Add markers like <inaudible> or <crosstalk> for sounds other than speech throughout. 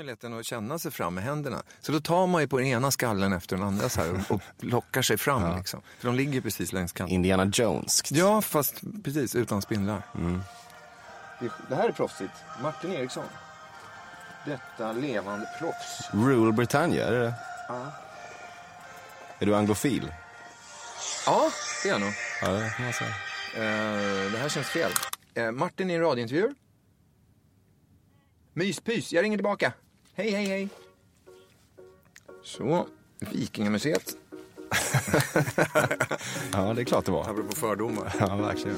Möjligheten att känna sig fram med händerna. Så då tar man ju på den ena skallen efter den andra så här och, lockar sig fram. Liksom. För de ligger precis längs kanten. Indiana Jones. Ja, fast precis utan spindlar. Det, det här är proffsigt. Martin Eriksson. Detta levande proffs. Rule Britannia, är det Är du anglofil? Ja, det är jag nog. Ja, det kan man säga. Eh, det här känns fel. Eh, Martin i en radiointervju. Myspys, jag ringer tillbaka. Hej, hej, hej. Så, Vikingamuseet. <laughs> Ja, det är klart det var. Apropå fördomar. Ja, verkligen.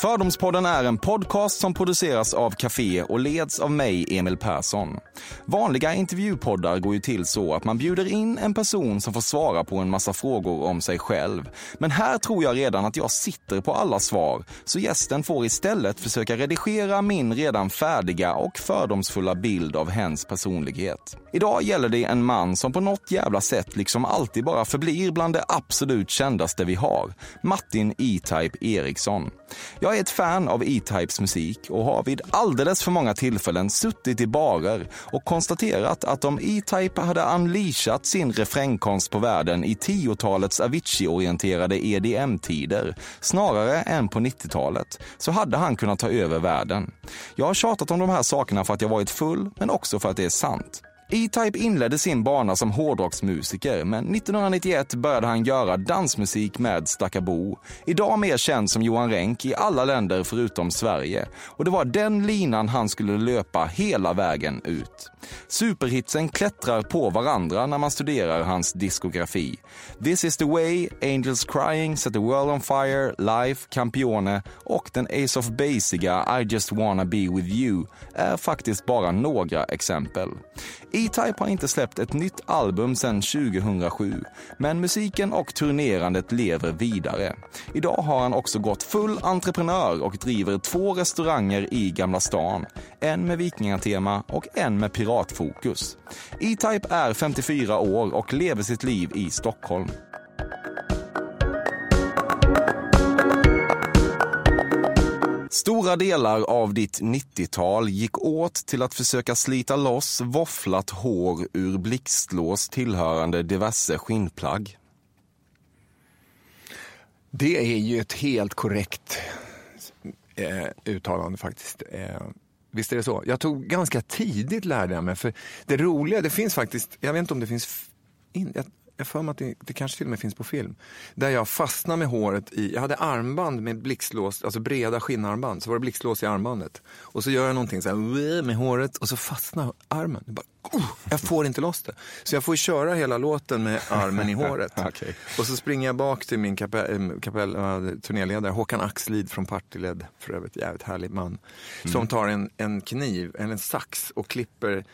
Fördomspodden är en podcast som produceras av Café och leds av mig, Emil Persson. Vanliga intervjupoddar går ju till så att man bjuder in en person som får svara på en massa frågor om sig själv. Men här tror jag redan att jag sitter på alla svar, så gästen får istället försöka redigera min redan färdiga och fördomsfulla bild av hens personlighet. Idag gäller det en man som på något jävla sätt liksom alltid bara förblir bland det absolut kändaste vi har. Martin E-Type Eriksson. Jag jag är ett fan av E-Types musik och har vid alldeles för många tillfällen suttit i barer och konstaterat att om E-Type hade unleashat sin refrängkonst på världen i 10-talets Avicii-orienterade EDM-tider snarare än på 90-talet så hade han kunnat ta över världen. Jag har tjatat om de här sakerna för att jag varit full men också för att det är sant. E-Type inledde sin bana som hårdrocksmusiker, men 1991 började han göra dansmusik med Stakabo. Idag mer känd som Johan Renck i alla länder förutom Sverige. Och det var den linan han skulle löpa hela vägen ut. Superhitsen klättrar på varandra när man studerar hans diskografi. This is the way, Angels crying, Set the world on fire, Life, Campione och den Ace of Basiga I just wanna be with you är faktiskt bara några exempel. E-Type har inte släppt ett nytt album sedan 2007, men musiken och turnerandet lever vidare. Idag har han också gått full entreprenör och driver två restauranger i Gamla stan. En med vikingatema och en med piratfokus. E-Type är 54 år och lever sitt liv i Stockholm. Stora delar av ditt 90-tal gick åt till att försöka slita loss våfflat hår ur blixtlås tillhörande diverse skinnplagg. Det är ju ett helt korrekt eh, uttalande faktiskt. Eh, visst är det så? Jag tog ganska tidigt lärde jag mig. För det roliga, det finns faktiskt, jag vet inte om det finns, in, jag, jag för mig att det, det kanske till och med finns på film. Där jag fastnade med håret i, jag hade armband med blixtlås, alltså breda skinnarmband. Så var det blixtlås i armbandet. Och så gör jag någonting så här med håret och så fastnar armen. Jag, bara, oh, jag får inte loss det. Så jag får köra hela låten med armen i <laughs> håret. Okej. Och så springer jag bak till min kapell, äh, kapell, äh, turnéledare, Håkan Axlid från Partille, för övrigt jävligt härlig man. Som tar en, en kniv, eller en sax och klipper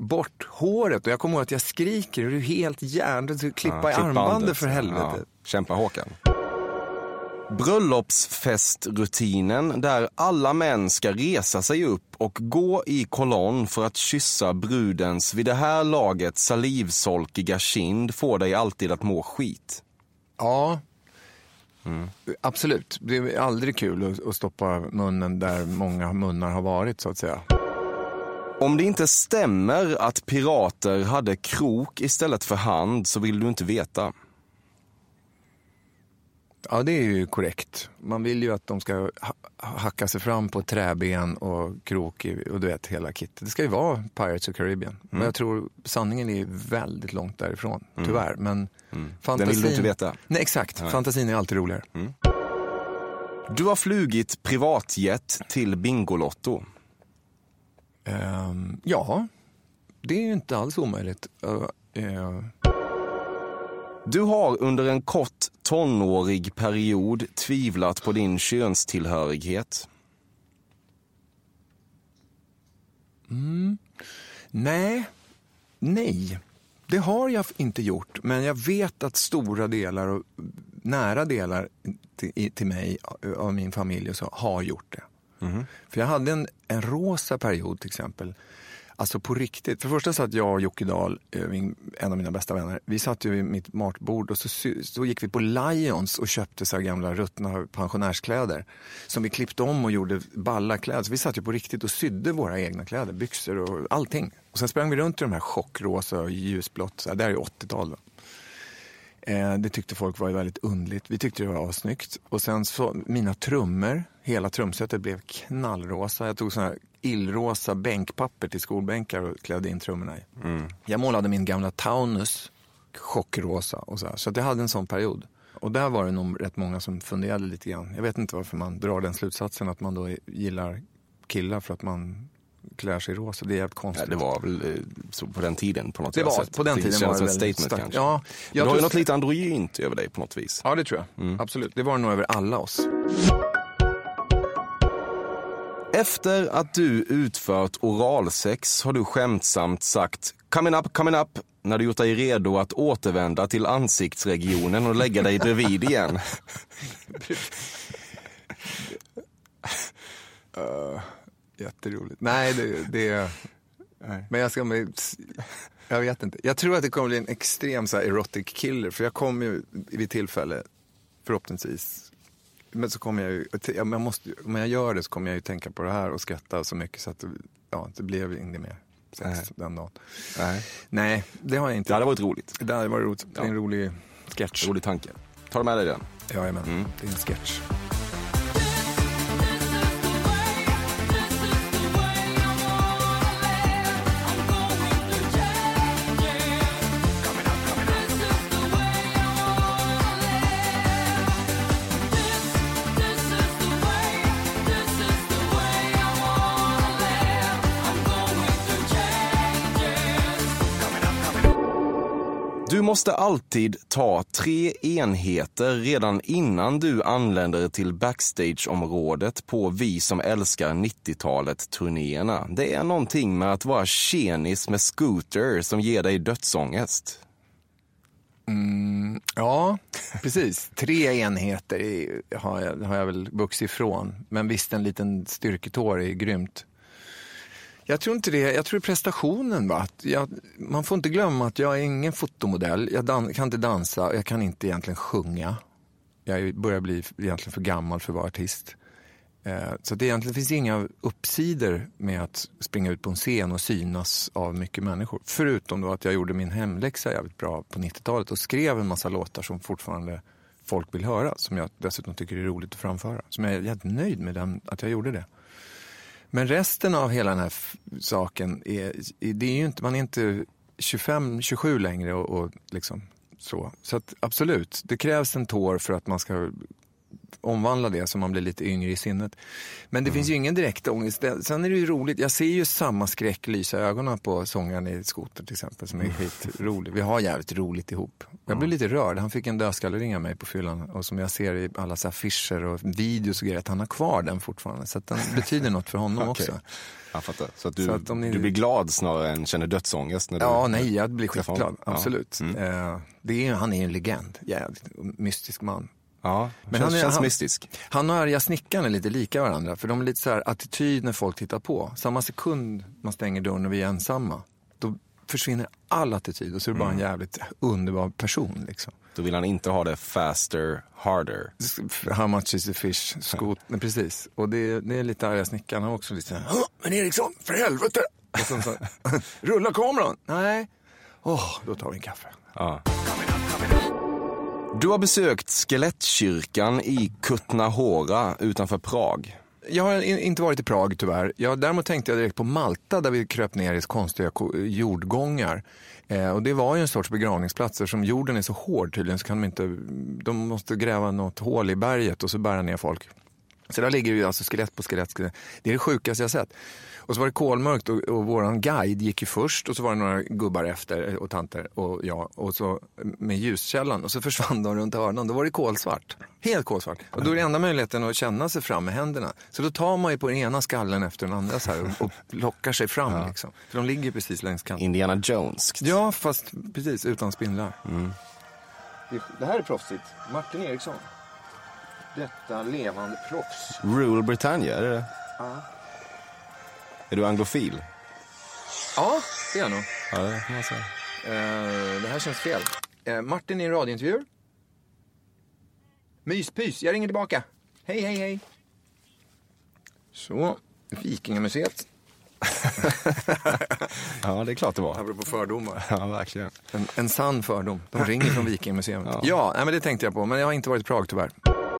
bort håret. Och jag kommer ihåg att jag skriker, är du helt hjärndöd? Klippa i klipp armbandet bandet. för helvete. Ja, kämpa Håkan. Bröllopsfestrutinen där alla män ska resa sig upp och gå i kolonn för att kyssa brudens vid det här laget salivsolkiga kind får dig alltid att må skit. Ja, absolut. Det är aldrig kul att stoppa munnen där många munnar har varit så att säga. Om det inte stämmer att pirater hade krok istället för hand så vill du inte veta. Ja, det är ju korrekt. Man vill ju att de ska ha- hacka sig fram på träben och krok och du vet hela kittet. Det ska ju vara Pirates of Caribbean. Men jag tror sanningen är väldigt långt därifrån, tyvärr. Men fantasin... Den vill du inte veta. Nej, exakt. Fantasin är alltid roligare. Du har flugit privatjet till Bingolotto. Ehm, ja, det är ju inte alls omöjligt. Uh, uh, Du har under en kort tonårig period tvivlat på din könstillhörighet. nej, nej. Det har jag inte gjort, men jag vet att stora delar och nära delar till, till mig av min familj så, har gjort det. Mm-hmm. För jag hade en, en rosa period till exempel. Alltså på riktigt. För det första satt jag och Jocke Dahl, eh, min, en av mina bästa vänner, vi satt ju vid mitt matbord och så, så gick vi på Lions och köpte så här gamla ruttna pensionärskläder. Som vi klippte om och gjorde balla kläder. Så vi satt ju på riktigt och sydde våra egna kläder, byxor och allting. Och sen sprang vi runt i de här chockrosa och ljusblått, så här, det här är ju 80-tal. Eh, det tyckte folk var väldigt undligt. Vi tyckte det var snyggt. Och sen så, mina trummor, hela trumsetet blev knallrosa. Jag tog såna här illrosa bänkpapper till skolbänkar och klädde in trummorna i. Jag målade min gamla Taunus chockrosa och så här. Så att jag hade en sån period. Och där var det nog rätt många som funderade lite grann. Jag vet inte varför man drar den slutsatsen att man då gillar killar för att man klär sig rosa. Det är jävligt Ja, konstigt. det var väl eh, så på den tiden på något Det var- sätt. på den tiden känns var det väldigt statement starkt. kanske. Ja, du jag har ju något lite androgynt över dig på något vis. Ja, det tror jag. Absolut. Det var det nog över alla oss. Efter att du utfört oralsex har du skämtsamt sagt coming up, coming up när du gjort dig redo att återvända till ansiktsregionen och lägga dig bredvid igen. <laughs> Jätteroligt. Nej, det... det Men jag ska... Jag vet inte. Jag tror att det kommer bli en extrem så här, erotic killer. För jag kommer ju vid tillfälle, förhoppningsvis. Men så kommer jag ju... Jag måste, om jag gör det så kommer jag ju tänka på det här och skratta så mycket så att ja, det blev inget mer sex Nej. den dagen. Nej. Nej, det har jag inte. Det hade varit roligt. Det hade varit roligt. Det är en rolig sketch. Rolig tanke. Ta med dig den. Jajamän, Mm. det är en sketch. Måste alltid ta tre enheter redan innan du anländer till backstageområdet på Vi som älskar 90-talet-turnéerna. Det är någonting med att vara tjenis med scooter som ger dig dödsångest. Mm, ja, <laughs> precis. Tre enheter har, jag, har jag väl vuxit ifrån. Men visst, en liten styrketår är grymt. Jag tror inte det. Jag tror prestationen. Va? Jag, man får inte glömma att jag är ingen fotomodell. Jag dan, kan inte dansa. Jag kan inte egentligen sjunga. Jag börjar bli egentligen för gammal för att vara artist. Eh, Så det egentligen finns inga uppsidor med att springa ut på en scen och synas av mycket människor. Förutom då att jag gjorde min hemläxa jävligt bra på 90-talet och skrev en massa låtar som fortfarande folk vill höra. Som jag dessutom tycker är roligt att framföra. Som jag är jävligt nöjd med den, att jag gjorde det. Men resten av hela den här saken, är, det är ju inte, man är inte 25, 27 längre och, och liksom så. Så att absolut, det krävs en tår för att man ska omvandla det så man blir lite yngre i sinnet. Men det finns ju ingen direkt ångest. Sen är det ju roligt, jag ser ju samma skräck lysa ögonen på sångaren i Skoter till exempel som är skitrolig. Vi har jävligt roligt ihop. Jag blev lite rörd, han fick en dödskallering av mig på fyllan och som jag ser i alla så affischer och videos och grejer, att han har kvar den fortfarande. Så att den <laughs> betyder något för honom Okej. också. Jag fattar. Så att du, Så att ni- du blir glad snarare än känner dödsångest? När du... Ja, nej, jag blir skitglad. honom. Ja. Absolut. Mm. Eh, det är, han är en legend, jävligt mystisk man. Ja, Men känns, han är- känns han- mystisk. Han och arga snickaren är lite lika varandra. För de är lite så här attityd när folk tittar på. Samma sekund man stänger dörren och vi är ensamma. Då försvinner all attityd och så är det bara en jävligt underbar person. Liksom. Då vill han inte ha det faster, harder. How much is a fish? Skot, <laughs> nej, precis. Och det, det är lite arga snickaren. Också lite så här, "Åh, men Eriksson, för helvete! Och sen så, <laughs> rulla kameran! Nej. Åh, då tar vi en kaffe. Ja. Du har besökt skelettkyrkan i Kutnahora utanför Prag. Jag har inte varit i Prag tyvärr. Jag, däremot tänkte jag direkt på Malta där vi kröp ner i konstiga jordgångar. Eh, och det var ju en sorts begravningsplatser som jorden är så hård tydligen så kan de inte, de måste gräva något hål i berget och så bära ner folk. Så där ligger ju alltså skelett på skelett. skelett. Det är det sjukaste jag sett. Och så var det kolmörkt och, och våran guide gick ju först och så var det några gubbar efter och tanter och jag och så med ljuskällan och så <laughs> försvann de runt hörnan. Då var det kolsvart. Helt kolsvart. Och då är det enda möjligheten att känna sig fram med händerna. Så då tar man ju på den ena skallen efter den andra så här och, och lockar sig fram <laughs> liksom. För de ligger precis längs kanten. Indiana Jones. Ja, fast precis utan spindlar. Det, det här är proffsigt. Martin Eriksson. Detta levande proffs. Rule Britannia, är det det? Är du anglofil? Ja, det är jag nog. Ja, det kan man säga. Eh, det här känns fel. Eh, Martin i en radiointervju. Myspys, jag ringer tillbaka. Hej, hej, hej. Så, Vikingamuseet. <laughs> Ja, det är klart det var. Apropå fördomar. Ja, verkligen. En, en sann fördom. De ringer från <clears throat> Vikingamuseet. Ja, ja nej, men det tänkte jag på. Men jag har inte varit i Prag tyvärr.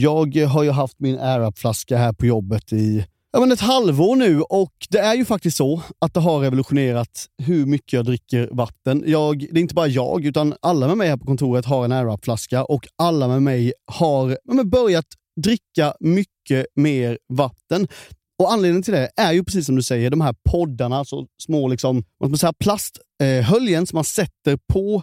Jag har ju haft min AirUp-flaska här på jobbet i ja, men ett halvår nu och det är ju faktiskt så att det har revolutionerat hur mycket jag dricker vatten. Jag, det är inte bara jag, utan alla med mig här på kontoret har en AirUp-flaska och alla med mig har ja, men börjat dricka mycket mer vatten. Och Anledningen till det är ju precis som du säger, de här poddarna, alltså små liksom, vad ska man säga, plasthöljen som man sätter på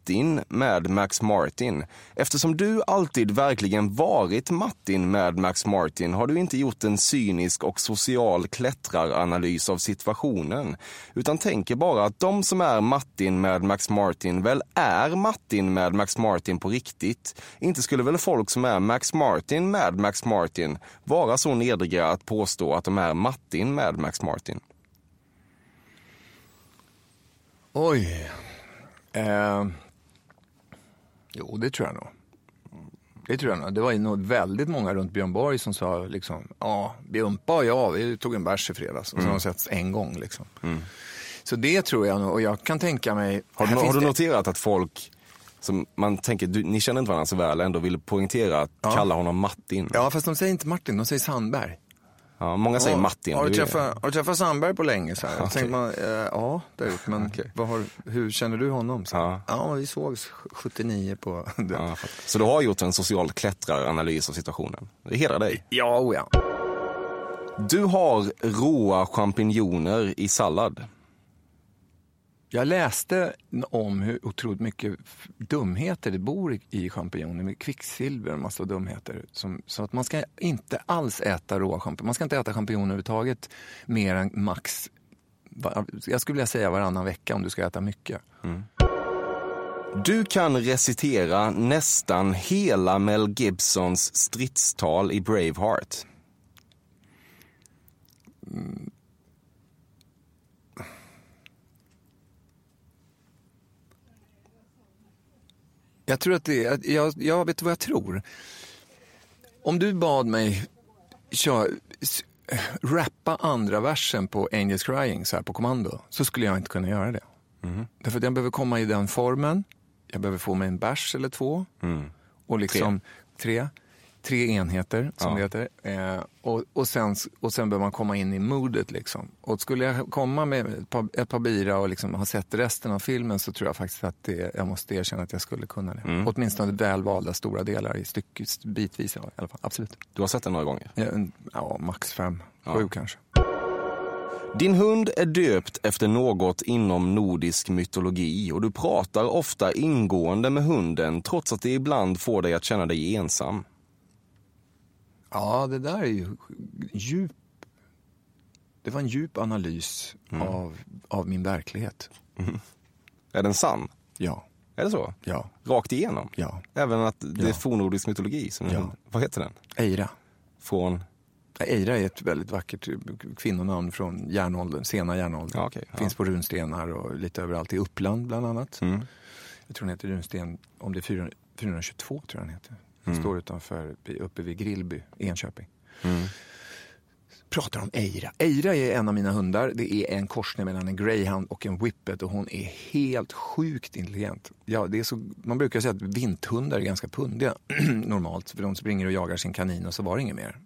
Mattin med Max Martin. Eftersom du alltid verkligen varit Mattin med Max Martin har du inte gjort en cynisk och social klättraranalys av situationen. Utan tänker bara att de som är Mattin med Max Martin väl är Mattin med Max Martin på riktigt. Inte skulle väl folk som är Max Martin med Max Martin vara så nedriga att påstå att de är Mattin med Max Martin? Oj. Eh, jo, det tror jag nog. Det tror jag nog. Det var nog väldigt många runt Björn Borg som sa liksom, ja, Björnpa och jag, vi tog en bärs i fredags och så har de setts en gång liksom. Så det tror jag nog och jag kan tänka mig. Har du, har du noterat att folk som man tänker, du, ni känner inte varandra så väl, ändå vill poängtera att kalla honom Martin? Ja, fast de säger inte Martin, de säger Sandberg. Ja, många säger Ja, Martin. Har du, träffat, har du träffat Sandberg på länge? Så här? Så tänkte man, eh, ja, det har men vad har, hur känner du honom? Så, Ja. ja. vi sågs 79 på... Ja, så du har gjort en social klättraranalys av situationen? Det hedrar dig. ja, oh ja. Du har råa champinjoner i sallad. Jag läste om hur otroligt mycket dumheter det bor i, champinjoner med kvicksilver och massa dumheter. Som, så att man ska inte alls äta råa champinjoner. Man ska inte äta champinjoner överhuvudtaget mer än max, jag skulle vilja säga varannan vecka om du ska äta mycket. Du kan recitera nästan hela Mel Gibsons stridstal i Braveheart. Jag tror att det är, jag, jag vet vad jag tror. Om du bad mig kör, rappa andra versen på Angels Crying så här på kommando så skulle jag inte kunna göra det. Därför att jag behöver komma i den formen, jag behöver få mig en bärs eller två och liksom tre. Tre enheter som Ja. det heter. Eh, och, och, sen, och sen behöver man komma in i modet. Liksom. Och skulle jag komma med ett par, ett par bira och liksom ha sett resten av filmen så tror jag faktiskt att det, jag måste erkänna att jag skulle kunna det. Åtminstone välvalda stora delar i styck, bitvis i alla fall. Absolut. Du har sett den några gånger. Ja, ja max fem, sju kanske. Din hund är döpt efter något inom nordisk mytologi och du pratar ofta ingående med hunden trots att det ibland får dig att känna dig ensam. Ja, det där är ju djup. Det var en djup analys av, av min verklighet. Är den sann? Ja, Är det så? ja, Rakt igenom? ja. Även att det är Ja. fornnordisk mytologi? Som Ja. Vad heter den? Eira. Från? Eira är ett väldigt vackert kvinnonamn från järnåldern, sena järnåldern. Ja, okej, ja. Finns på runstenar och lite överallt i Uppland bland annat. Mm. jag tror den heter Runsten, om det är 400, 422 tror jag den heter. Den står utanför, uppe vid Grillby, Enköping. Pratar om Eira. Eira är en av mina hundar. Det är en korsning mellan en greyhound och en whippet och hon är helt sjukt intelligent. Ja, det är så, man brukar säga att vinthundar är ganska pundiga <clears throat> normalt, för de springer och jagar sin kanin och så var det inget mer.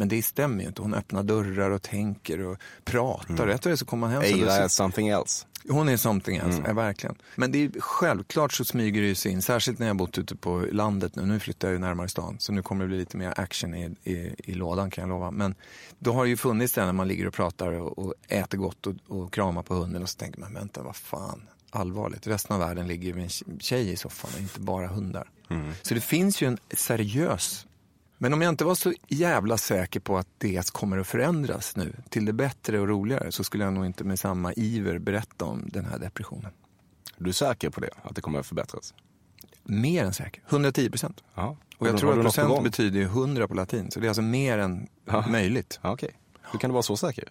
Men det stämmer ju inte. Hon öppnar dörrar och tänker och pratar. Rätt det är så kommer man hem. Eira är something else. hon är something else, ja, verkligen. Men det är självklart så smyger det ju sig in, särskilt när jag har bott ute på landet nu. Nu flyttar jag ju närmare stan, så nu kommer det bli lite mer action i, i, i lådan kan jag lova. Men då har det ju funnits det när man ligger och pratar och, och äter gott och, och kramar på hunden och så tänker man, vänta vad fan, allvarligt. Resten av världen ligger med en tjej i soffan och inte bara hundar. Så det finns ju en seriös men om jag inte var så jävla säker på att det kommer att förändras nu till det bättre och roligare så skulle jag nog inte med samma iver berätta om den här depressionen. Du är säker på det? Att det kommer att förbättras? Mer än säker. 110 procent. Ja. Och jag Har tror du att procent betyder ju 100 på latin. Så det är alltså mer än Ja. möjligt. Ja, Okej. Hur kan du vara så säker?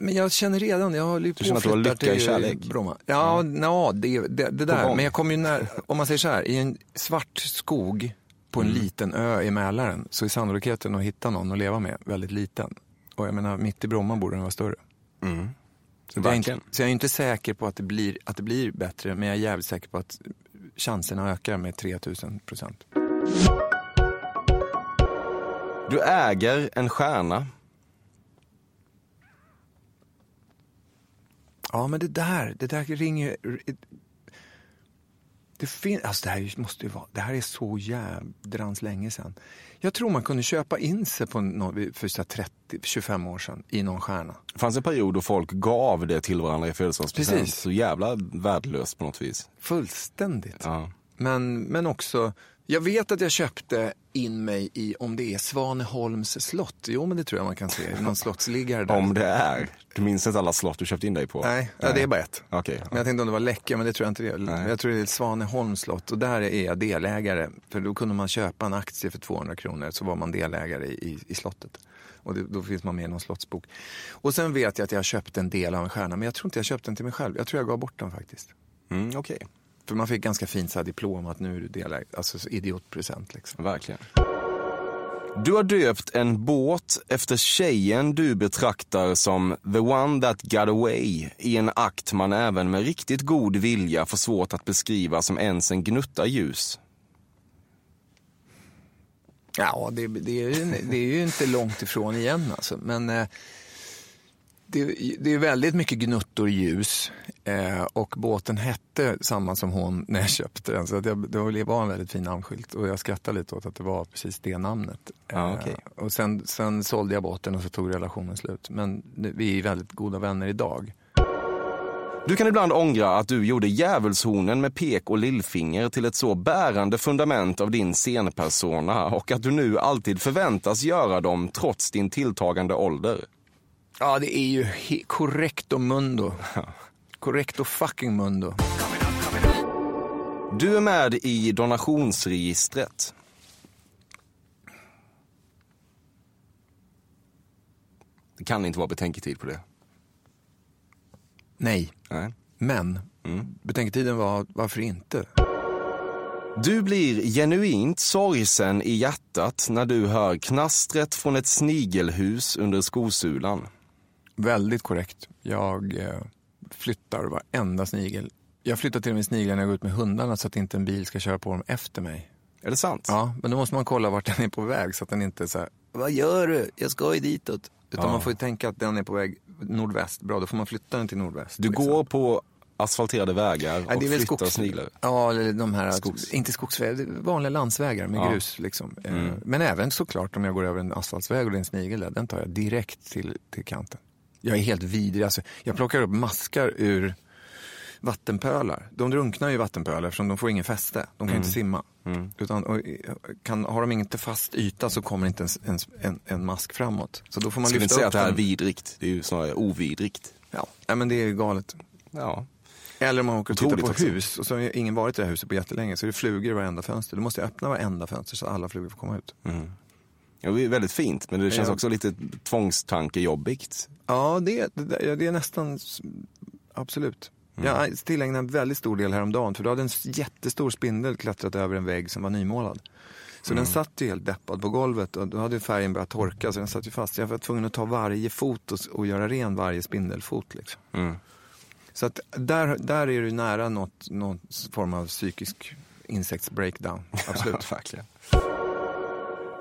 Men jag känner redan, jag håller ju på känner att du har lycka i kärlek? Bromma. Ja, ja det, det, det där. Men jag kommer ju när, om man säger så här, i en svart skog på en Mm. liten ö i Mälaren så är sannolikheten att hitta någon att leva med väldigt liten. Och jag menar, mitt i Bromma borde den vara större. Så, jag är inte, Mm. Så jag är inte säker på att det, blir, att det blir bättre, men jag är jävligt säker på att chanserna ökar med 3000 procent. Du äger en stjärna. Ja, men det där, det där ringer... Det, fin- alltså det, här måste ju vara, det här är så jädrans länge sedan. Jag tror man kunde köpa in sig på nå- för så här 30-25 år sedan i någon stjärna. Det fanns en period då folk gav det till varandra i födelsedagspresent. Så jävla värdelöst på något vis. Fullständigt. Ja. Men, men också, jag vet att jag köpte in mig i, om det är Svaneholms slott. Jo, men det tror jag man kan se. Någon slottsliggare där. Om det är. Du minns inte alla slott du köpte in dig på? Nej, ja, det är bara ett. Okej. Men jag tänkte om det var Läcka, men det tror jag inte det är. Nej. Jag tror det är Svaneholms slott och där är jag delägare. För då kunde man köpa en aktie för 200 kronor så var man delägare i, i, slottet. Och det, då finns man med i någon slottsbok. Och sen vet jag att jag köpte en del av en stjärna, men jag tror inte jag köpte den till mig själv. Jag tror jag gav bort den faktiskt. Mm, Okej, För man fick ganska fint så här diplom att nu är du delägare. Alltså så idiotpresent liksom. verkligen. Du har döpt en båt efter tjejen du betraktar som the one that got away i en akt man även med riktigt god vilja får svårt att beskriva som ens en gnutta ljus. Ja, det, det, är, ju, det är ju inte långt ifrån igen alltså. Men eh, det, det är väldigt mycket gnuttor ljus. Eh, och båten hette samma som hon när jag köpte den. Så det var en väldigt fin namnskylt. Och jag skrattade lite åt att det var precis det namnet. Ja, Eh, okej. och sen, sen sålde jag båten och så tog relationen slut. Men vi är väldigt goda vänner idag. Du kan ibland ångra att du gjorde djävulshornen med pek och lillfinger till ett så bärande fundament av din scenpersona och att du nu alltid förväntas göra dem trots din tilltagande ålder. Ja, det är ju correcto mundo. Correcto fucking mundo. Du är med i donationsregistret. Det kan inte vara betänketid på det. Nej, Nej. men betänketiden var varför inte? Du blir genuint sorgsen i hjärtat när du hör knastret från ett snigelhus under skosulan. Väldigt korrekt. Jag eh, flyttar varenda snigel. Jag flyttar till och med sniglar när jag går ut med hundarna så att inte en bil ska köra på dem efter mig. Är det sant? Ja, men då måste man kolla vart den är på väg så att den inte så här, vad gör du? Jag ska ju ditåt. Utan Ja. man får ju tänka att den är på väg nordväst. Bra, då får man flytta den till nordväst. Du liksom. går på asfalterade vägar och det är väl flyttar skogs... sniglar. Ja, eller de här, Skogs- inte skogsvägar, vanliga landsvägar med Ja. Mm. grus. Liksom. Eh, Men även såklart om jag går över en asfaltsväg och det är en snigel där, den tar jag direkt till, till kanten. Jag är helt vidrig. Alltså, jag plockar upp maskar ur vattenpölar. De drunknar ju i vattenpölar eftersom de får ingen fäste. De kan Mm. inte simma. Utan, och, kan, har de inte fast yta så kommer inte ens, en, en mask framåt. Så då får man Jag skulle inte lyfta säga att det här är vidrigt. Det är ju snarare ovidrigt. Ja, nej, men det är galet. Ja. Eller om man åker och tittar på också. hus och så har ingen varit i det här huset på jättelänge så är det flugor i varenda fönster. Då måste jag öppna varenda fönster så alla flugor får komma ut. Ja, det är väldigt fint, men det känns också lite tvångstankejobbigt. Ja, det, det, det är nästan absolut. Jag tillägnade en väldigt stor del häromdagen för då hade en jättestor spindel klättrat över en vägg som var nymålad. Så den satt ju helt deppad på golvet och då hade färgen börjat torka så den satt ju fast. Jag var tvungen att ta varje fot och, och göra ren varje spindelfot. Liksom. Mm. Så att där, där är du nära något, någon form av psykisk insektsbreakdown. Absolut. <laughs> Verkligen.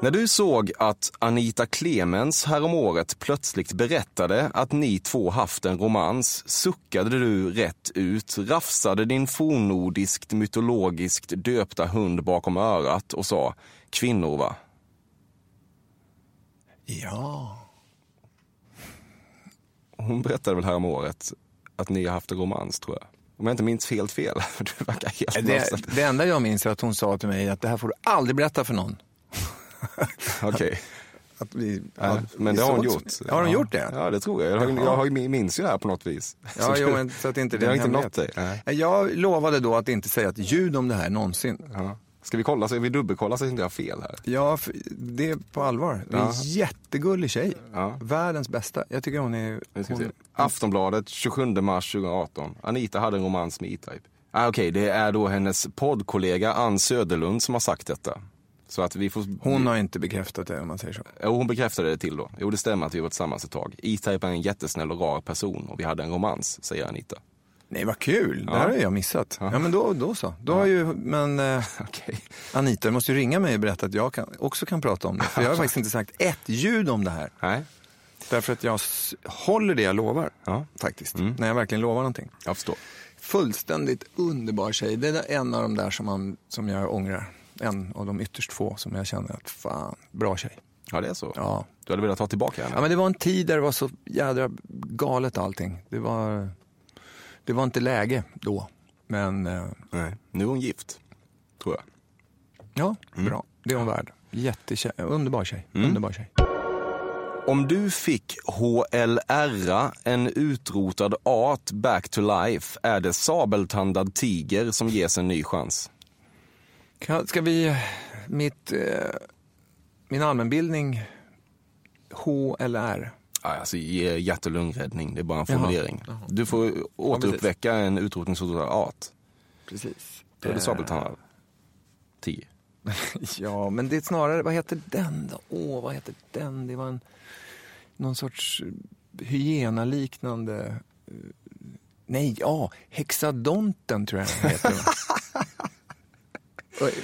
När du såg att Anita Clemens häromåret plötsligt berättade att ni två haft en romans suckade du rätt ut, rafsade din fornnordiskt mytologiskt döpta hund bakom örat och sa kvinnor va? Ja. Hon berättade väl häromåret att ni har haft en romans tror jag. Om jag inte minns helt fel, <laughs> du verkar helt. Det, det enda jag minns är att hon sa till mig att det här får du aldrig berätta för någon. Okej. Att vi, Ja, men vi det har hon gjort. Har hon ja. gjort det? Ja, det tror jag. Jag, har, jag minns ju det här på något vis. Ja, jo, men så att inte det har inte nått dig. Jag lovade då att inte säga ett ljud om det här någonsin. Ja. Ska vi kolla, så vi dubbelkolla så att inte jag har fel här? Ja, det är på allvar. Det är en Ja. jättegullig tjej. Ja. Världens bästa. Jag tycker hon är... Hon, Aftonbladet 27 mars 2018. Anita hade en romans med E-Type. Ah, Okej, det är då hennes poddkollega Ann Söderlund som har sagt detta. Så att vi får... hon har inte bekräftat det om man säger så. Jo, hon bekräftade det till då. Jo, det stämmer att vi varit tillsammans ett tag. E-Type är en jättesnäll och rar person och vi hade en romans, säger Anita. Nej, vad kul. Det Ja. här har jag missat. Ja, Ja. men då, då så. Då har ju, men eh, <laughs> Okej. Anita måste ju ringa mig och berätta att jag kan, också kan prata om det. För jag har <laughs> faktiskt inte sagt ett ljud om det här. Nej, Därför att jag håller det jag lovar. Ja. Faktiskt. Mm. När jag verkligen lovar någonting. jag förstår. Fullständigt underbar tjej. Det är en av de där som, man, som jag ångrar. En av de ytterst få som jag känner att fan, bra tjej. Ja, det är så. Ja. Du hade velat ta tillbaka henne? Ja, men det var en tid där det var så jädra galet allting. Det var, det var inte läge då. Men eh, Nej. Nu är hon gift, tror jag. ja, Mm. bra. Det är hon värd. Jättetjej. Underbar tjej. Underbar tjej. Om du fick HLRa, en utrotad art back to life, är det sabeltandad tiger som ges en ny chans. Kan- Ska vi, mitt, eh, min allmänbildning, H eller R? Ja, Alltså hjärt och lungräddning, det är bara en Jaha. formulering. Du får återuppväcka en utrotningshotad art. Precis. Då är det sabeltandad tiger. <laughs> Ja, men det är snarare, vad heter den då? Åh, vad heter den? Det var en, någon sorts eh, hyenaliknande... eh, Nej, ja, hexadonten tror jag den heter. <laughs>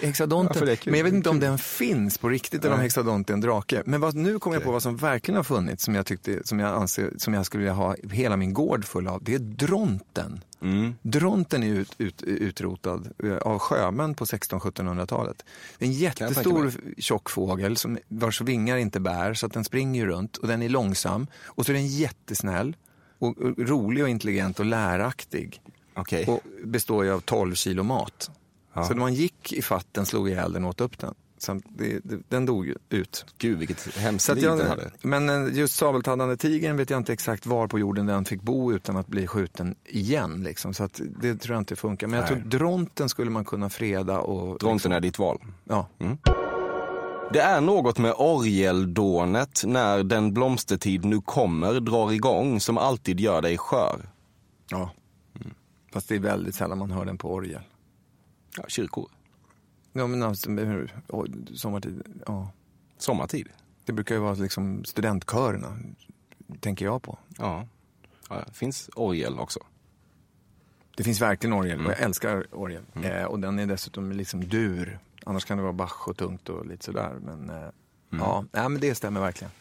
Hexadonten, kul? men jag vet inte om den finns på riktigt eller om hexadont är en drake. Men vad, nu kom jag på vad som verkligen har funnits som jag, tyckte, som jag anser som jag skulle vilja ha hela min gård full av. Det är dronten. Mm. Dronten är ut, ut, utrotad eh, av sjömän på 1600-1700-talet. Det är en jättestor tjock fågel som, vars vingar inte bär så att den springer runt och den är långsam. Och så är den jättesnäll och, och rolig och intelligent och läraktig. Okej. Och består ju av 12 kilo mat. Ja. Så när man gick i fatten slog ihjäl den och åt upp den. Så det, det, den dog ut. Gud, vilket hemskt liv den jag, hade. men eh, just sabeltandande tigern vet jag inte exakt var på jorden den fick bo utan att bli skjuten igen. Liksom. Så det tror jag inte funkar. Men jag Nej. tror dronten skulle man kunna freda. Och, Dronten är ditt val. Ja. Det är något med orgeldånet när den blomstertid nu kommer drar igång som alltid gör dig skör. ja. Fast det är väldigt sällan man hör den på orgel. Ja, kyrkor. Ja, men alltså, sommartid, ja. Sommartid. Det brukar ju vara liksom studentkörerna, tänker jag på. Ja. ja det finns orgel också. Det finns verkligen orgel och jag älskar orgel. Eh, och den är dessutom liksom dur. Annars kan det vara Bach och tungt och lite sådär. Men eh, ja, nej, men det stämmer verkligen.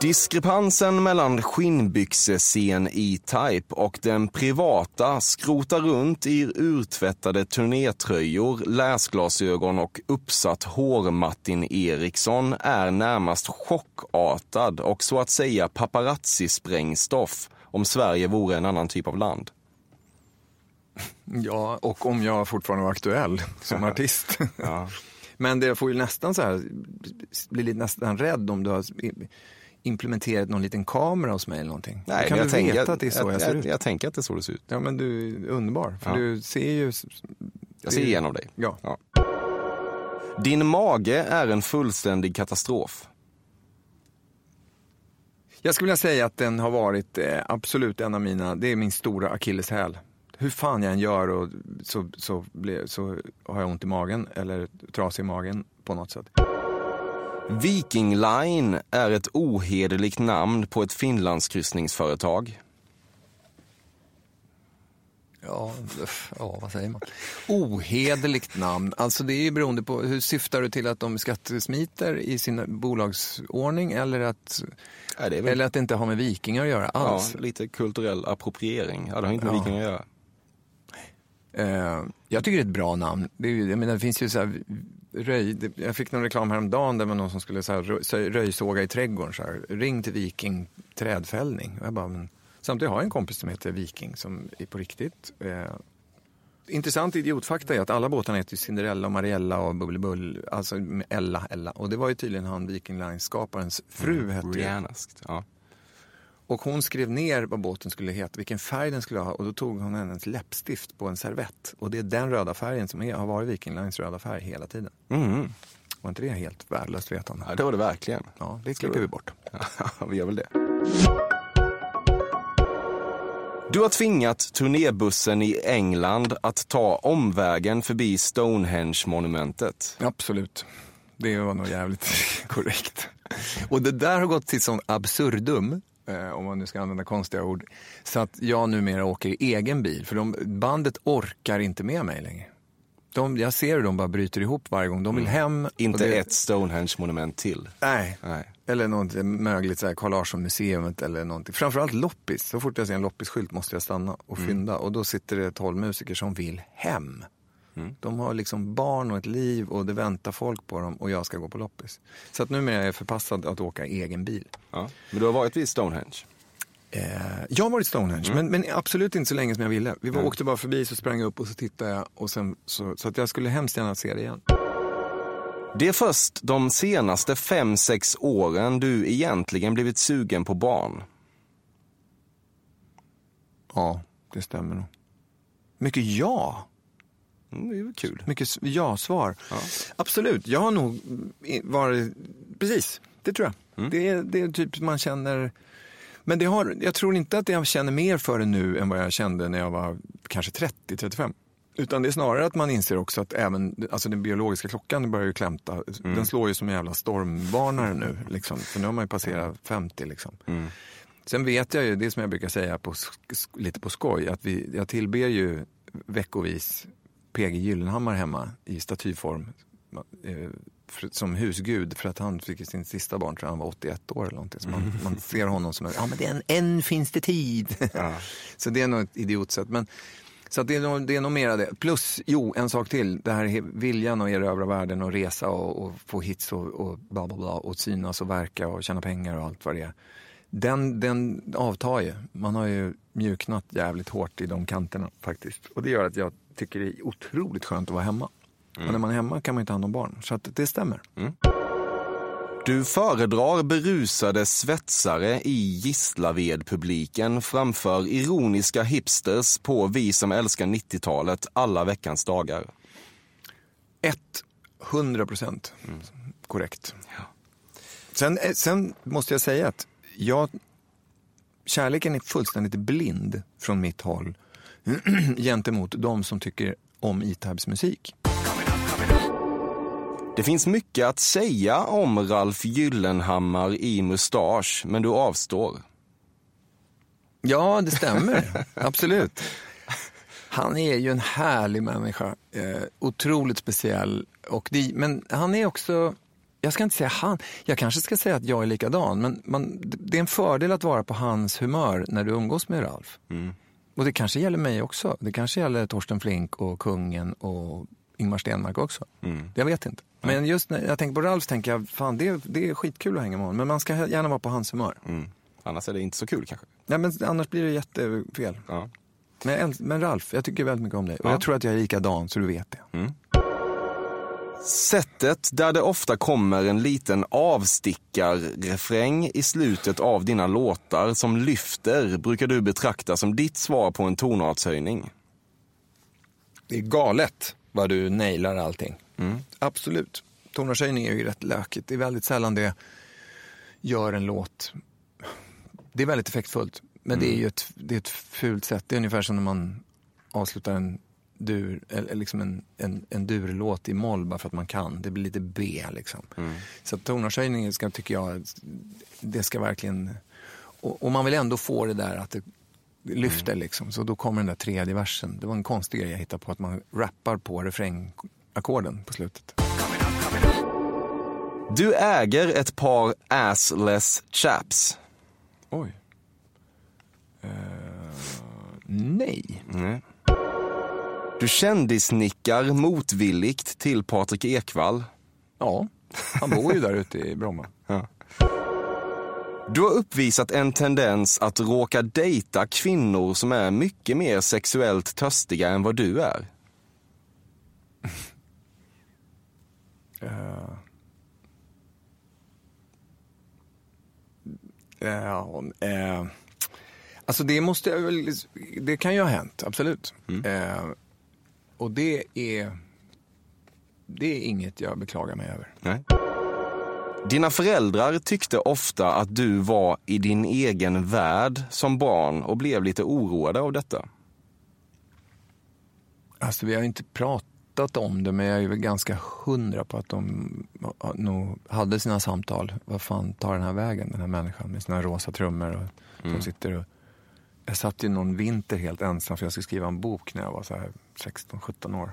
Diskrepansen mellan skinnbyxescen E-Type och den privata skrotar runt i urtvättade turnétröjor, läsglasögon och uppsatt hår Martin Eriksson är närmast chockartad och så att säga paparazzi-sprängstoff om Sverige vore en annan typ av land. Ja, och om jag fortfarande var aktuell som <laughs> artist. Ja. Men det får ju nästan så här, bli lite nästan rädd om du har implementerat någon liten kamera hos mig eller någonting. Nej, kan men du jag tänker, veta att det är så jag, jag, ser jag, ut? jag tänker att det är så det ser ut. Ja, men du är underbar. För Ja. du ser ju... Jag ser igenom dig. Ja. Ja. Din mage är en fullständig katastrof. Jag skulle vilja säga att den har varit eh, absolut en av mina, det är min stora akilleshäl. Hur fan jag än gör och så, så, blir, så har jag ont i magen eller trasig i magen på något sätt. Viking Line är ett ohederligt namn på ett Finlandskryssningsföretag. Ja, ja, vad säger man? Ohederligt namn. Alltså det är ju beroende på, hur syftar du till att de skattesmiter i sin bolagsordning eller att, Ja, väl- eller att det inte har med vikingar att göra alls? Ja, lite kulturell appropriering. Ja, det har inte med Ja. vikingar att göra. Eh, jag tycker det är ett bra namn. Det, jag menar, det finns ju så här, röj, det, jag fick någon reklam häromdagen där någon som skulle så här, rö- så- röjsåga i trädgården. Så här, Ring till Viking trädfällning. Och Jag bara, men, samtidigt har jag en kompis som heter Viking som är på riktigt. Eh, intressant idiotfakta är att alla båtarna heter Cinderella och Mariella och Bubblebull. Alltså Ella, Ella. Och det var ju tydligen han Viking Line-skaparens fru hette ju. Briannaskt, ja. Och hon skrev ner vad båten skulle heta, vilken färg den skulle ha och då tog hon hennes läppstift på en servett. Och det är den röda färgen som är, har varit Viking Lines röda färg hela tiden. Mm. Var inte det helt värdelöst vetande? ja, det var det verkligen. Ja, det klipper vi bort. Ja, <laughs> vi gör väl det. Du har tvingat turnébussen i England att ta omvägen förbi Stonehenge-monumentet. Absolut. Det var nog jävligt <laughs> korrekt. Och det där har gått till sån absurdum, om man nu ska använda konstiga ord, så att jag numera åker i egen bil. För de, bandet orkar inte med mig längre. De, jag ser hur de bara bryter ihop varje gång. De vill hem. och Inte det- ett Stonehenge-monument till. Nej. Nej. Eller något mögligt, så här, Carl Larsson-museet eller någonting. Framförallt loppis. Så fort jag ser en loppisskylt måste jag stanna och fynda. Och då sitter det tolv musiker som vill hem. De har liksom barn och ett liv och det väntar folk på dem och jag ska gå på loppis. Så att numera är jag förpassad att åka egen bil. Ja. Men du har varit vid Stonehenge? Eh, jag har varit i Stonehenge, men, men absolut inte så länge som jag ville. Vi var, Nej. åkte bara förbi, så sprang jag upp och så tittade jag. Och sen, så, så att jag skulle hemskt gärna se det igen. Det är först de senaste fem sex åren du egentligen blivit sugen på barn. Ja, det stämmer nog. Mycket ja. Mm, det är ju kul. Mycket ja-svar. Absolut, jag har nog i- varit... Precis, det tror jag. Det, är, det är typ man känner... Men det har, jag tror inte att jag känner mer för det nu än vad jag kände när jag var kanske 30-35. Utan det är snarare att man inser också att även alltså den biologiska klockan börjar ju klämta. Den slår ju som en jävla stormvarnare nu. Liksom. För nu har man ju passerat 50. Liksom. Sen vet jag ju, det som jag brukar säga på, lite på skoj, att vi, jag tillber ju veckovis PG Gyllenhammar hemma i statyform eh, som husgud för att han fick sin sista barn, tror jag han var 81 år eller någonting. Så man, man ser honom som, en, ja men det är en, än finns det tid. <laughs> så det är nog ett idiotsätt. Men, så det, är nog, det är nog mera det. Plus, jo, en sak till. Det här viljan att erövra världen och resa och, och få hits och, och bla bla bla och synas och verka och tjäna pengar och allt vad det är. Den, den avtar ju. Man har ju mjuknat jävligt hårt i de kanterna faktiskt. Och det gör att jag tycker det är otroligt skönt att vara hemma. Och när man är hemma kan man inte ta hand om barn. Så att det stämmer. Du föredrar berusade svetsare i Gislaved-publiken framför ironiska hipsters på Vi som älskar 90-talet alla veckans dagar. 100 procent korrekt. Sen, eh, sen måste jag säga att jag, kärleken är fullständigt blind från mitt håll <clears throat> gentemot de som tycker om E-Types musik. Det finns mycket att säga om Ralf Gyllenhammar i Mustasch, men du avstår. Ja, det stämmer. <laughs> Absolut. Han är ju en härlig människa. Eh, otroligt speciell. Och det, men han är också, jag ska inte säga han, jag kanske ska säga att jag är likadan. Men man, det är en fördel att vara på hans humör när du umgås med Ralf. Och det kanske gäller mig också. Det kanske gäller Torsten Flink och kungen och Ingmar Stenmark också. Jag vet inte. Men just när jag tänker på Ralf tänker jag, fan det, det är skitkul att hänga med honom. Men man ska gärna vara på hans humör. Mm. Annars är det inte så kul kanske. Nej, men annars blir det jättefel. Ja. Men, men Ralf, jag tycker väldigt mycket om dig. Och Ja. jag tror att jag är likadan, så du vet det. Sättet där det ofta kommer en liten avstickarrefräng i slutet av dina låtar som lyfter brukar du betrakta som ditt svar på en tonartshöjning. Det är galet vad du nailar allting. Absolut. Tonartshöjning är ju rätt lökigt. Det är väldigt sällan det gör en låt Det är väldigt effektfullt. Men det är ju ett, det är ett fult sätt. Det är ungefär som när man avslutar en dur, eller liksom en, en, en durlåt i moll bara för att man kan. Det blir lite B liksom. Så att tonartshöjningen ska, tycker jag, det ska verkligen... Och, och man vill ändå få det där att det lyfter liksom. Så då kommer den där tredje versen. Det var en konstig grej jag hittade på, att man rappar på refrängackorden på slutet. Du äger ett par assless chaps. Oj. Eh, nej. Nej. Du kändisnickar motvilligt till Patrik Ekwall. Ja, han bor ju där ute i Bromma. <laughs> Du har uppvisat en tendens att råka dejta kvinnor som är mycket mer sexuellt törstiga än vad du är. <laughs> Eh. Ja, eh, alltså det måste jag väl, det kan ju ha hänt, absolut. Eh, och det är, det är inget jag beklagar mig över. Nej. Dina föräldrar tyckte ofta att du var i din egen värld som barn och blev lite oroade av detta. Alltså vi har inte pratat om det, men jag är väl ganska hundra på att de nog hade sina samtal. Vad fan tar den här vägen, den här människan med sina rosa trummor och som sitter och... Jag satt ju någon vinter helt ensam för jag skulle skriva en bok när jag var så här 16-17 år.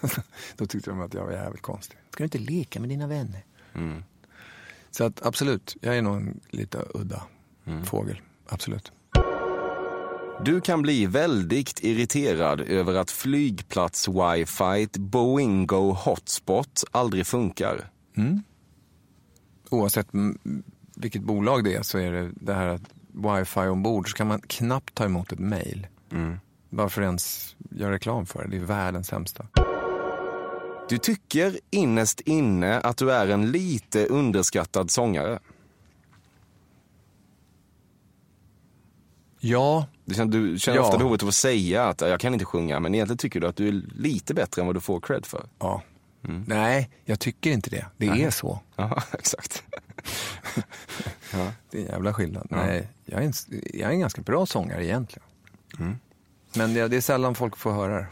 <laughs> Då tyckte de att jag var jävligt konstig. Ska du inte leka med dina vänner? Så att absolut, jag är nog en lite udda fågel. Absolut. Du kan bli väldigt irriterad över att flygplats-wifi Boingo Hotspot aldrig funkar. oavsett mm, vilket bolag det är så är det det här att wifi ombord så kan man knappt ta emot ett mail. Bara för att ens göra reklam för det. Det är världens sämsta. Du tycker innerst inne att du är en lite underskattad sångare. Ja, Du känner, du känner Ja. ofta behovet av att säga att jag kan inte sjunga, men egentligen tycker du att du är lite bättre än vad du får cred för. ja. Nej, jag tycker inte det. Det är så. Ja, <laughs> exakt. <laughs> Det är en jävla skillnad. Nej, jag är, en, jag är en ganska bra sångare egentligen. Men det, det är sällan folk får höra det.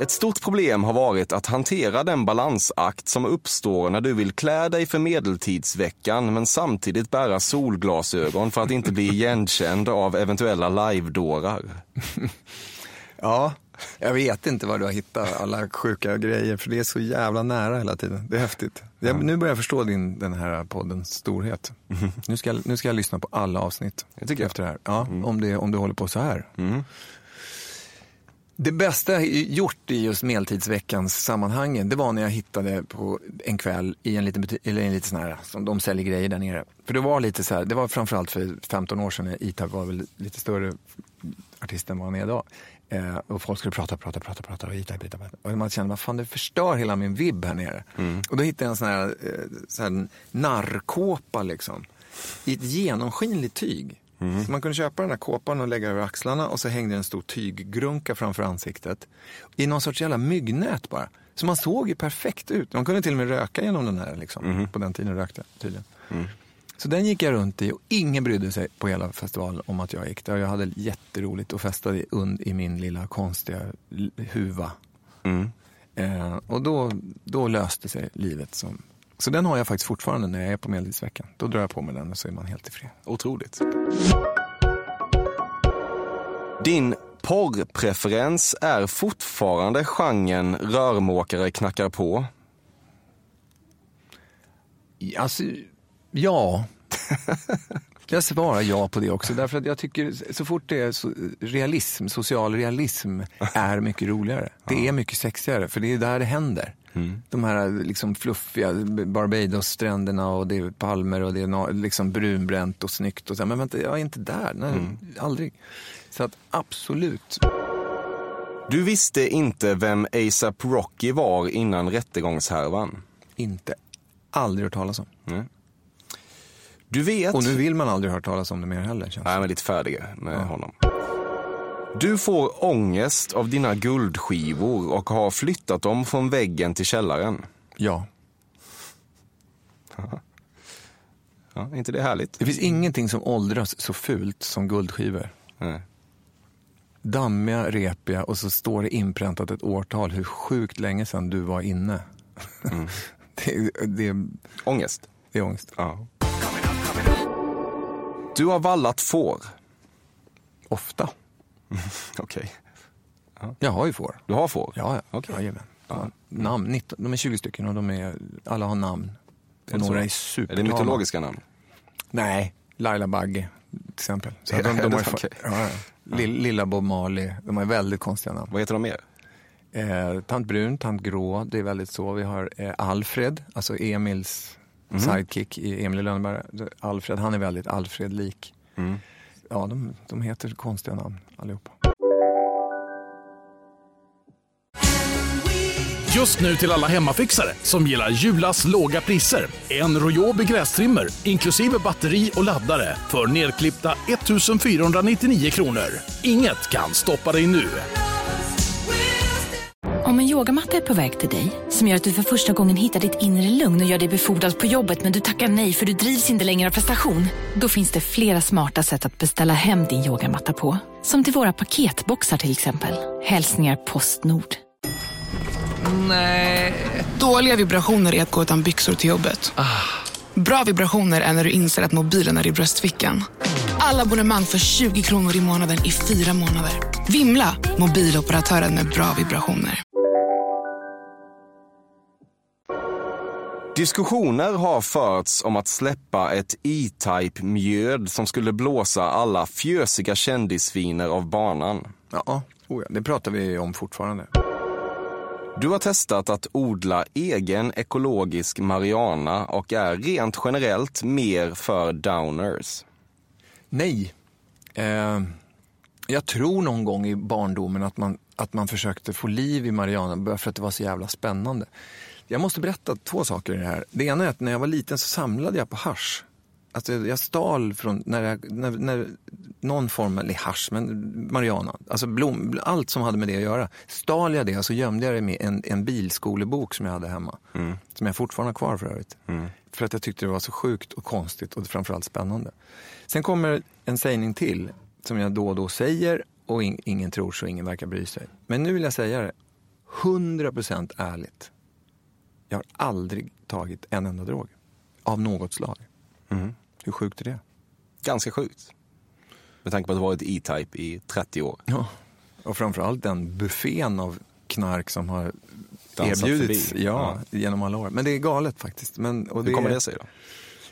Ett stort problem har varit att hantera den balansakt som uppstår när du vill klä dig för medeltidsveckan men samtidigt bära solglasögon för att inte bli <laughs> igenkänd av eventuella live-dårar. Ja, jag vet inte var du har hittat alla sjuka grejer för det är så jävla nära hela tiden. Det är häftigt. Jag, nu börjar jag förstå din, den här poddens storhet. <laughs> Nu, ska jag, nu ska jag lyssna på alla avsnitt Det tycker jag. efter det här. Ja, om, det, om du håller på så här. Det bästa jag gjort i just medeltidsveckans sammanhangen, det var när jag hittade på en kväll i en liten butik, eller en liten sån här, som de säljer grejer där nere. För det var lite så här, det var framförallt för 15 år sedan när Itab var väl lite större artist än vad han är idag. Eh, och folk skulle prata, prata, prata, prata och Itab, Itab. Och man kände, vad fan det förstör hela min vibb här nere. Och då hittade jag en sån här, eh, sån här narrkåpa liksom. I ett genomskinligt tyg. Så man kunde köpa den här kåpan och lägga över axlarna och så hängde en stor tyggrunka framför ansiktet. I någon sorts jävla myggnät bara. Så man såg ju perfekt ut. Man kunde till och med röka genom den här. Liksom. På den tiden rökte jag tydligen. Så den gick jag runt i och ingen brydde sig på hela festivalen om att jag gick där. Jag hade jätteroligt och festade i, und, i min lilla konstiga huva. Eh, och då, då löste sig livet. Som, så den har jag faktiskt fortfarande när jag är på medeltidsveckan. Då drar jag på mig den och så är man helt i fred. Otroligt. Din porrpreferens är fortfarande genren rörmokare knackar på. Alltså, ja. <laughs> Jag svarar ja på det också. Därför att jag tycker så fort det är realism, social realism är mycket roligare. Det är mycket sexigare för det är där det händer. De här liksom fluffiga Barbados-stränderna och det är palmer och det är liksom brunbränt och snyggt. Och så. Men vänta, jag är inte där. Nej, Aldrig. Så att absolut. Du visste inte vem ASAP Rocky var innan rättegångshärvan. Inte. Aldrig hört talas om. Du vet... Och nu vill man aldrig hört talas om det mer heller. Känns. det. Nej, men lite färdiga med honom. Du får ångest av dina guldskivor och har flyttat dem från väggen till källaren. Ja. Ja, är inte det härligt? Det finns ingenting som åldras så fult som guldskivor. Nej. Dammiga, repiga och så står det inpräntat ett årtal hur sjukt länge sedan du var inne. <laughs> det, är- det, är- Ångest? det är ångest. Ja. Du har vallat får. Ofta. <laughs> Okej. Jag har ju får. Du har får? Ja, ja. Okej. Jajamän. Ja. Namn, 19, de är 20 stycken och de är, alla har namn. Är Och det några så? är super. Är det mytologiska namn? Nej, Laila Bagge till exempel. Så Ja, de, är de det har ju Okej. ja, ja. Lill- Lilla Bob Marley, de har väldigt konstiga namn. Vad heter de mer? Eh, tant Brun, Tant Grå, det är väldigt så. Vi har eh, Alfred, alltså Emils Mhm. sidekick i Emil i. Alfred, han är väldigt Alfred-lik. Mm. Ja, de, de heter konstiga namn allihopa. Just nu till alla hemmafixare som gillar Julas låga priser. En Royobi grästrimmer inklusive batteri och laddare för nedklippta 1 499 kronor. Inget kan stoppa dig nu. Om en yogamatta är på väg till dig, som gör att du för första gången hittar ditt inre lugn och gör dig befordrad på jobbet men du tackar nej för du drivs inte längre av prestation. Då finns det flera smarta sätt att beställa hem din yogamatta på. Som till våra paketboxar till exempel. Hälsningar Postnord. Nej. Dåliga vibrationer är att gå utan byxor till jobbet. Bra vibrationer är när du inser att mobilen är i bröstfickan. Alla abonnemang för 20 kronor i månaden i fyra månader. Vimla! Mobiloperatören med bra vibrationer. Diskussioner har förts om att släppa ett E-Type mjöd som skulle blåsa alla fjösiga kändisviner av banan. Ja, oh ja, det pratar vi om fortfarande. Du har testat att odla egen ekologisk marijuana och är rent generellt mer för downers. Nej. Eh, jag tror någon gång i barndomen att man, att man försökte få liv i Mariana bara för att det var så jävla spännande. Jag måste berätta två saker i det här. Det ena är att när jag var liten så samlade jag på hasch. Alltså jag stal från, när, jag, när, när någon form, eller hasch, men marijuana, alltså blom, allt som hade med det att göra. Stal jag det och så gömde jag det med en, en bilskolebok som jag hade hemma. Som jag fortfarande har kvar för övrigt. För att jag tyckte det var så sjukt och konstigt och framförallt spännande. Sen kommer en sägning till som jag då och då säger och in, ingen tror så ingen verkar bry sig. Men nu vill jag säga det 100% ärligt. Jag har aldrig tagit en enda drog. Av något slag. Hur sjukt är det? Ganska sjukt. Med tanke på att du varit E-Type i 30 år. Ja. Och framförallt den buffén av knark som har Dansat erbjudits förbi. ja, genom alla år. Men det är galet faktiskt. Men, och Hur kommer det sig då?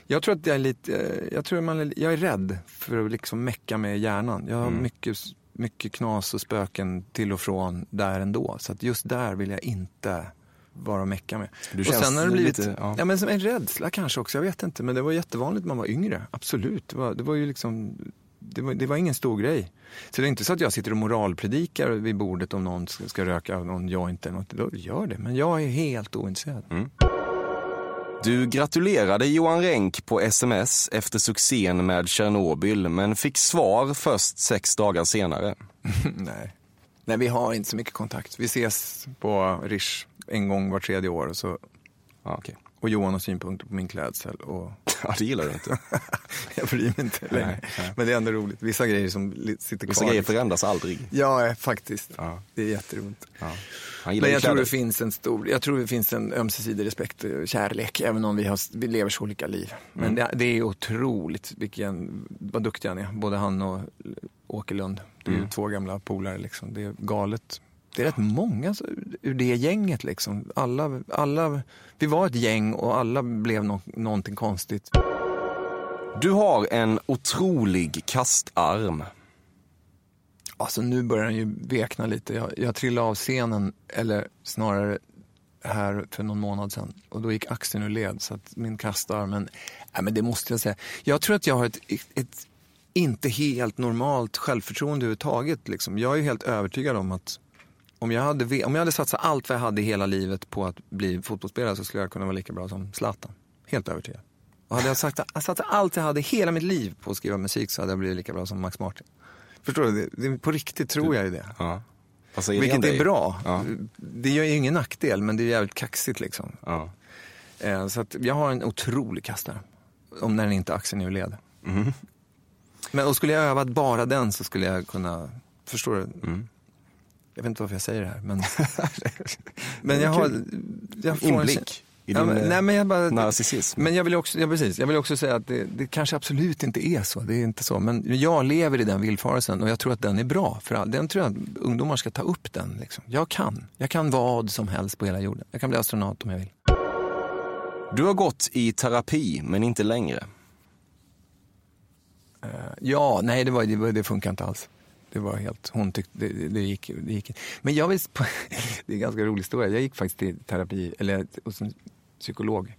Jag tror att jag är lite, jag tror man är, jag är rädd för att liksom mecka med hjärnan. Jag har Mm. mycket, mycket knas och spöken till och från där ändå. Så att just där vill jag inte vara och mecka med. Du och sen har det blivit, lite- ja. ja. men som en rädsla kanske också, jag vet inte. Men det var jättevanligt när man var yngre, absolut. Det var, det var ju liksom, det var, det var ingen stor grej. Så det är inte så att jag sitter och moralpredikar vid bordet om någon ska, ska röka någon joint eller något. Då gör det, men jag är helt ointresserad. Du gratulerade Johan Renck på sms efter succén med Tjernobyl, men fick svar först sex dagar senare. <laughs> Nej. Nej, vi har inte så mycket kontakt. Vi ses på Rish en gång var tredje år. Och, så, Ja, okej. och Johan har synpunkter på min klädsel. Och <laughs> Ja, det gillar du inte. <laughs> jag bryr mig inte längre. Nej, nej. Men det är ändå roligt. Vissa grejer som sitter kvar. Vissa grejer förändras aldrig. Ja, eh, faktiskt. Ja. Det är jätteroligt. Ja. Men jag tror det finns en stor, jag tror det finns en ömsesidig respekt och kärlek, även om vi, har, vi lever så olika liv. Men Mm. det, det är otroligt vilken, vad duktig han är, både han och Åkerlund. Det är Mm. två gamla polare liksom. Det är galet. Det är rätt många ur det gänget liksom. Alla, alla, vi var ett gäng och alla blev no, någonting konstigt. Du har en otrolig kastarm. Alltså nu börjar den ju vekna lite. Jag, jag trillade av scenen, eller snarare här för någon månad sedan. Och då gick axeln ur led, så att min kastarm, men, nej, men det måste jag säga. Jag tror att jag har ett, ett inte helt normalt självförtroende överhuvudtaget. Liksom. Jag är helt övertygad om att om jag, hade, om jag hade satsat allt vad jag hade i hela livet på att bli fotbollsspelare så skulle jag kunna vara lika bra som Zlatan. Helt övertygad. Och hade jag sagt, jag satsat allt jag hade i hela mitt liv på att skriva musik så hade jag blivit lika bra som Max Martin. Förstår du? Det, det, på riktigt tror jag ju det. Ja. Det Vilket är bra. Ja. Det gör ju ingen nackdel, men det är jävligt kaxigt liksom. Ja. Eh, Så att jag har en otrolig kastarm. om när den inte är axeln ur led. Mm. Men och skulle jag öva bara den så skulle jag kunna, förstår du? Jag vet inte varför jag säger det här, men, <laughs> men jag har... Jag får en Inblick kä- i Ja, din men, eh, nej, men jag bara, narcissism. Men jag vill också, ja, precis, jag vill också säga att det, det kanske absolut inte är så. Det är inte så. Men jag lever i den villfarelsen och jag tror att den är bra. För all, den tror jag att ungdomar ska ta upp den. Liksom. Jag kan. Jag kan vad som helst på hela jorden. Jag kan bli astronaut om jag vill. Du har gått i terapi, men inte längre. Eh, ja, nej det, var, det, det funkar inte alls. Det var helt, hon tyckte, det, det, gick, det gick Men jag vill, <laughs> det är en ganska rolig historia. Jag gick faktiskt i terapi, eller hos en psykolog.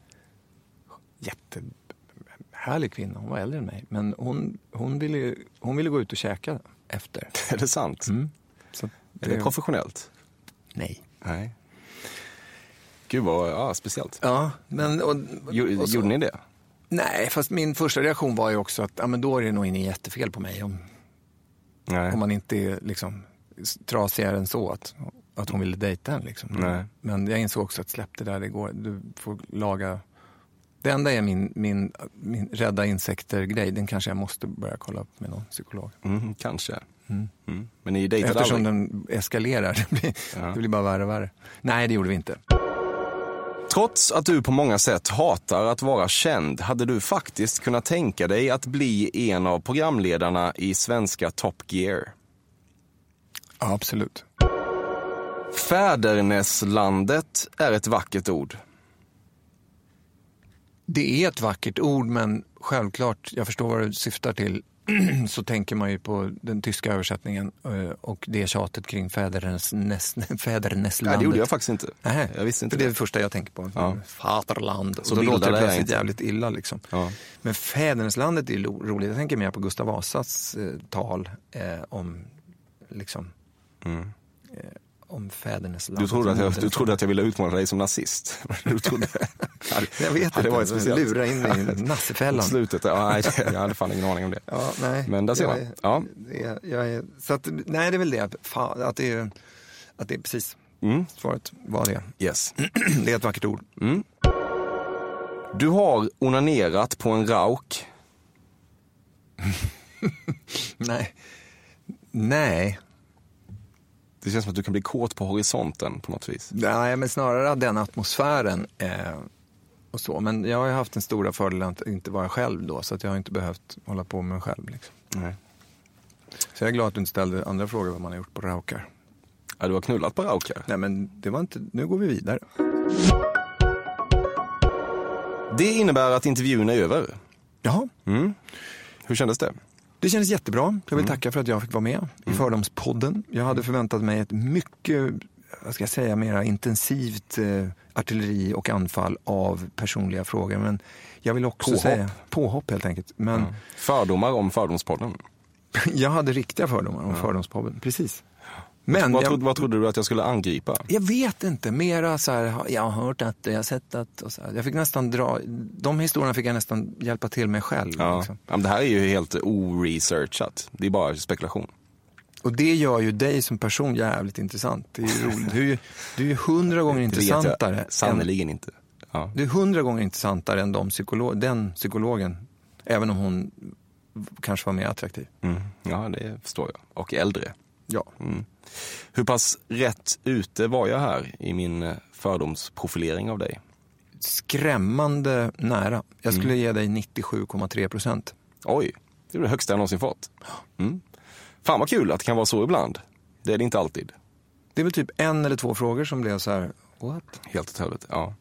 Jättehärlig kvinna, hon var äldre än mig. Men hon, hon, ville, hon ville gå ut och käka efter. <laughs> Är det sant? Mm. Så Är det professionellt? Nej. Nej. Gud vad ja, speciellt. Ja, men... Och, och så- Gjorde ni det? Nej, fast min första reaktion var ju också att ja, men då är det nog inget jättefel på mig. Om, Nej. om man inte är liksom, trasigare än så att, att hon ville dejta en. Liksom. Nej. Men jag insåg också att släpp det där, det går. Du får laga... Det enda är min, min, min rädda insekter-grej. Den kanske jag måste börja kolla upp med någon psykolog. Mm, kanske. Mm. Mm. Men ni dejtade Eftersom aldrig? den eskalerar. <laughs> Det blir, Ja. det blir bara värre och värre. Nej, det gjorde vi inte. Trots att du på många sätt hatar att vara känd hade du faktiskt kunnat tänka dig att bli en av programledarna i svenska Top Gear. Ja, absolut. Fäderneslandet är ett vackert ord. Det är ett vackert ord, men självklart, jag förstår vad du syftar till, <clears throat> så tänker man ju på den tyska översättningen eh, och det tjatet kring fädernes, <laughs> fäderneslandet. Nej, det gjorde jag faktiskt inte. Nej, Jag visste inte för det är det. första jag tänker på. Ja. Vaterland. Så Och då låter det plötsligt jävligt illa. Liksom. Ja. Men fäderneslandet är ju roligt. Jag tänker mer på Gustav Vasas eh, tal eh, om, liksom, Mm. eh, om fäderneslandet. Du, trodde att jag, du trodde att jag ville utmåla dig som nazist? <laughs> Du trodde... Jag vet inte, det var speciellt. lura in mig i <laughs> nassefällan. Slutet, ja, nej, jag hade fan ingen aning om det. Ja, nej. Men där ser man. är- Ja. jag är, så att, nej, det är väl det. Fan, att, det är, att det är precis Mm. svaret var det. Yes. <clears throat> Det är ett vackert ord. Mm. Du har onanerat på en rauk. <laughs> Nej. Nej. Det känns som att du kan bli kåt på horisonten på något vis. Nej, men snarare den atmosfären. Eh, och så. Men jag har haft den stora fördelen att inte vara själv då, så att jag har inte behövt hålla på med mig själv. Liksom. Nej. Så jag är glad att du inte ställde andra frågor vad man har gjort på raukar. Ja, du har knullat på raukar. Nej, men det var inte, nu går vi vidare. Det innebär att intervjun är över. Jaha. Mm. Hur kändes det? Det kändes jättebra. Jag Mm. vill tacka för att jag fick vara med i Fördomspodden. Jag hade förväntat mig ett mycket, vad ska jag säga, mera intensivt eh, artilleri och anfall av personliga frågor. Men jag vill också Påhopp. säga påhopp helt enkelt. Men. Fördomar om Fördomspodden. <laughs> jag hade riktiga fördomar om Fördomspodden, precis. Men vad, jag, trodde, vad trodde du att jag skulle angripa? jag vet inte, mera så här, jag har hört att, jag har sett att. Och så här. Jag fick nästan dra, de historierna fick jag nästan hjälpa till med själv. Ja. Liksom. Ja, det här är ju helt oresearchat. Det är bara spekulation. Och det gör ju dig som person jävligt intressant. Det är ju roligt. Du är ju, du är ju hundra gånger intressantare. sannerligen inte. Ja. Du är hundra gånger intressantare än de psykolo- den psykologen. Även om hon kanske var mer attraktiv. Mm. ja, det förstår jag. Och äldre. Ja. Mm. Hur pass rätt ute var jag här i min eh, fördomsprofilering av dig? Skrämmande nära. Jag skulle ge dig 97,3 procent. Oj, det är det högsta jag någonsin fått. Mm. Fan vad kul att det kan vara så ibland. Det är det inte alltid. Det är väl typ en eller två frågor som blev så här, what? Helt och hållet. Ja.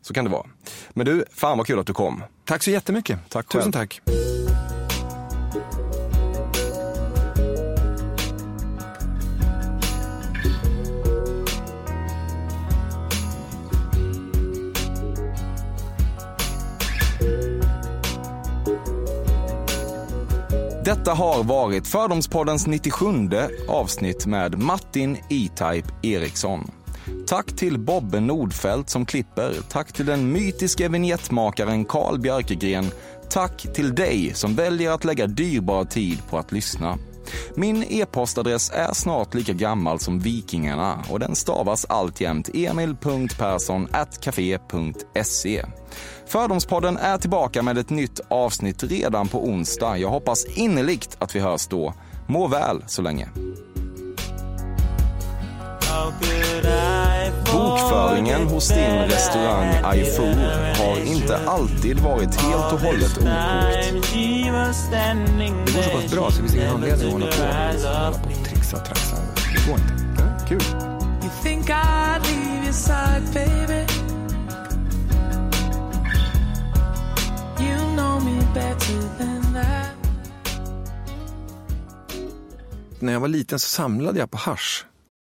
Så kan det vara. Men du, fan vad kul att du kom. Tack så jättemycket. Tack Tusen själv. tack. Detta har varit Fördomspoddens 97 avsnitt med Martin E-Type Eriksson. Tack till Bobbe Nordfeldt som klipper. Tack till den mytiska vignettmakaren Carl Björkegren. Tack till dig som väljer att lägga dyrbar tid på att lyssna. Min e-postadress är snart lika gammal som Vikingarna och den stavas alltjämt emil.perssonatcafe.se. Fördomspodden är tillbaka med ett nytt avsnitt redan på onsdag. Jag hoppas innerligt att vi hörs då. Må väl så länge. Bokföringen hos din restaurang iFood har inte alltid varit helt och hållet okokt. Det går så pass bra så det finns ingen anledning att hålla på hålla på och trixa och traxa. Det går inte. Ja, Kul. När jag var liten så samlade jag på hasch.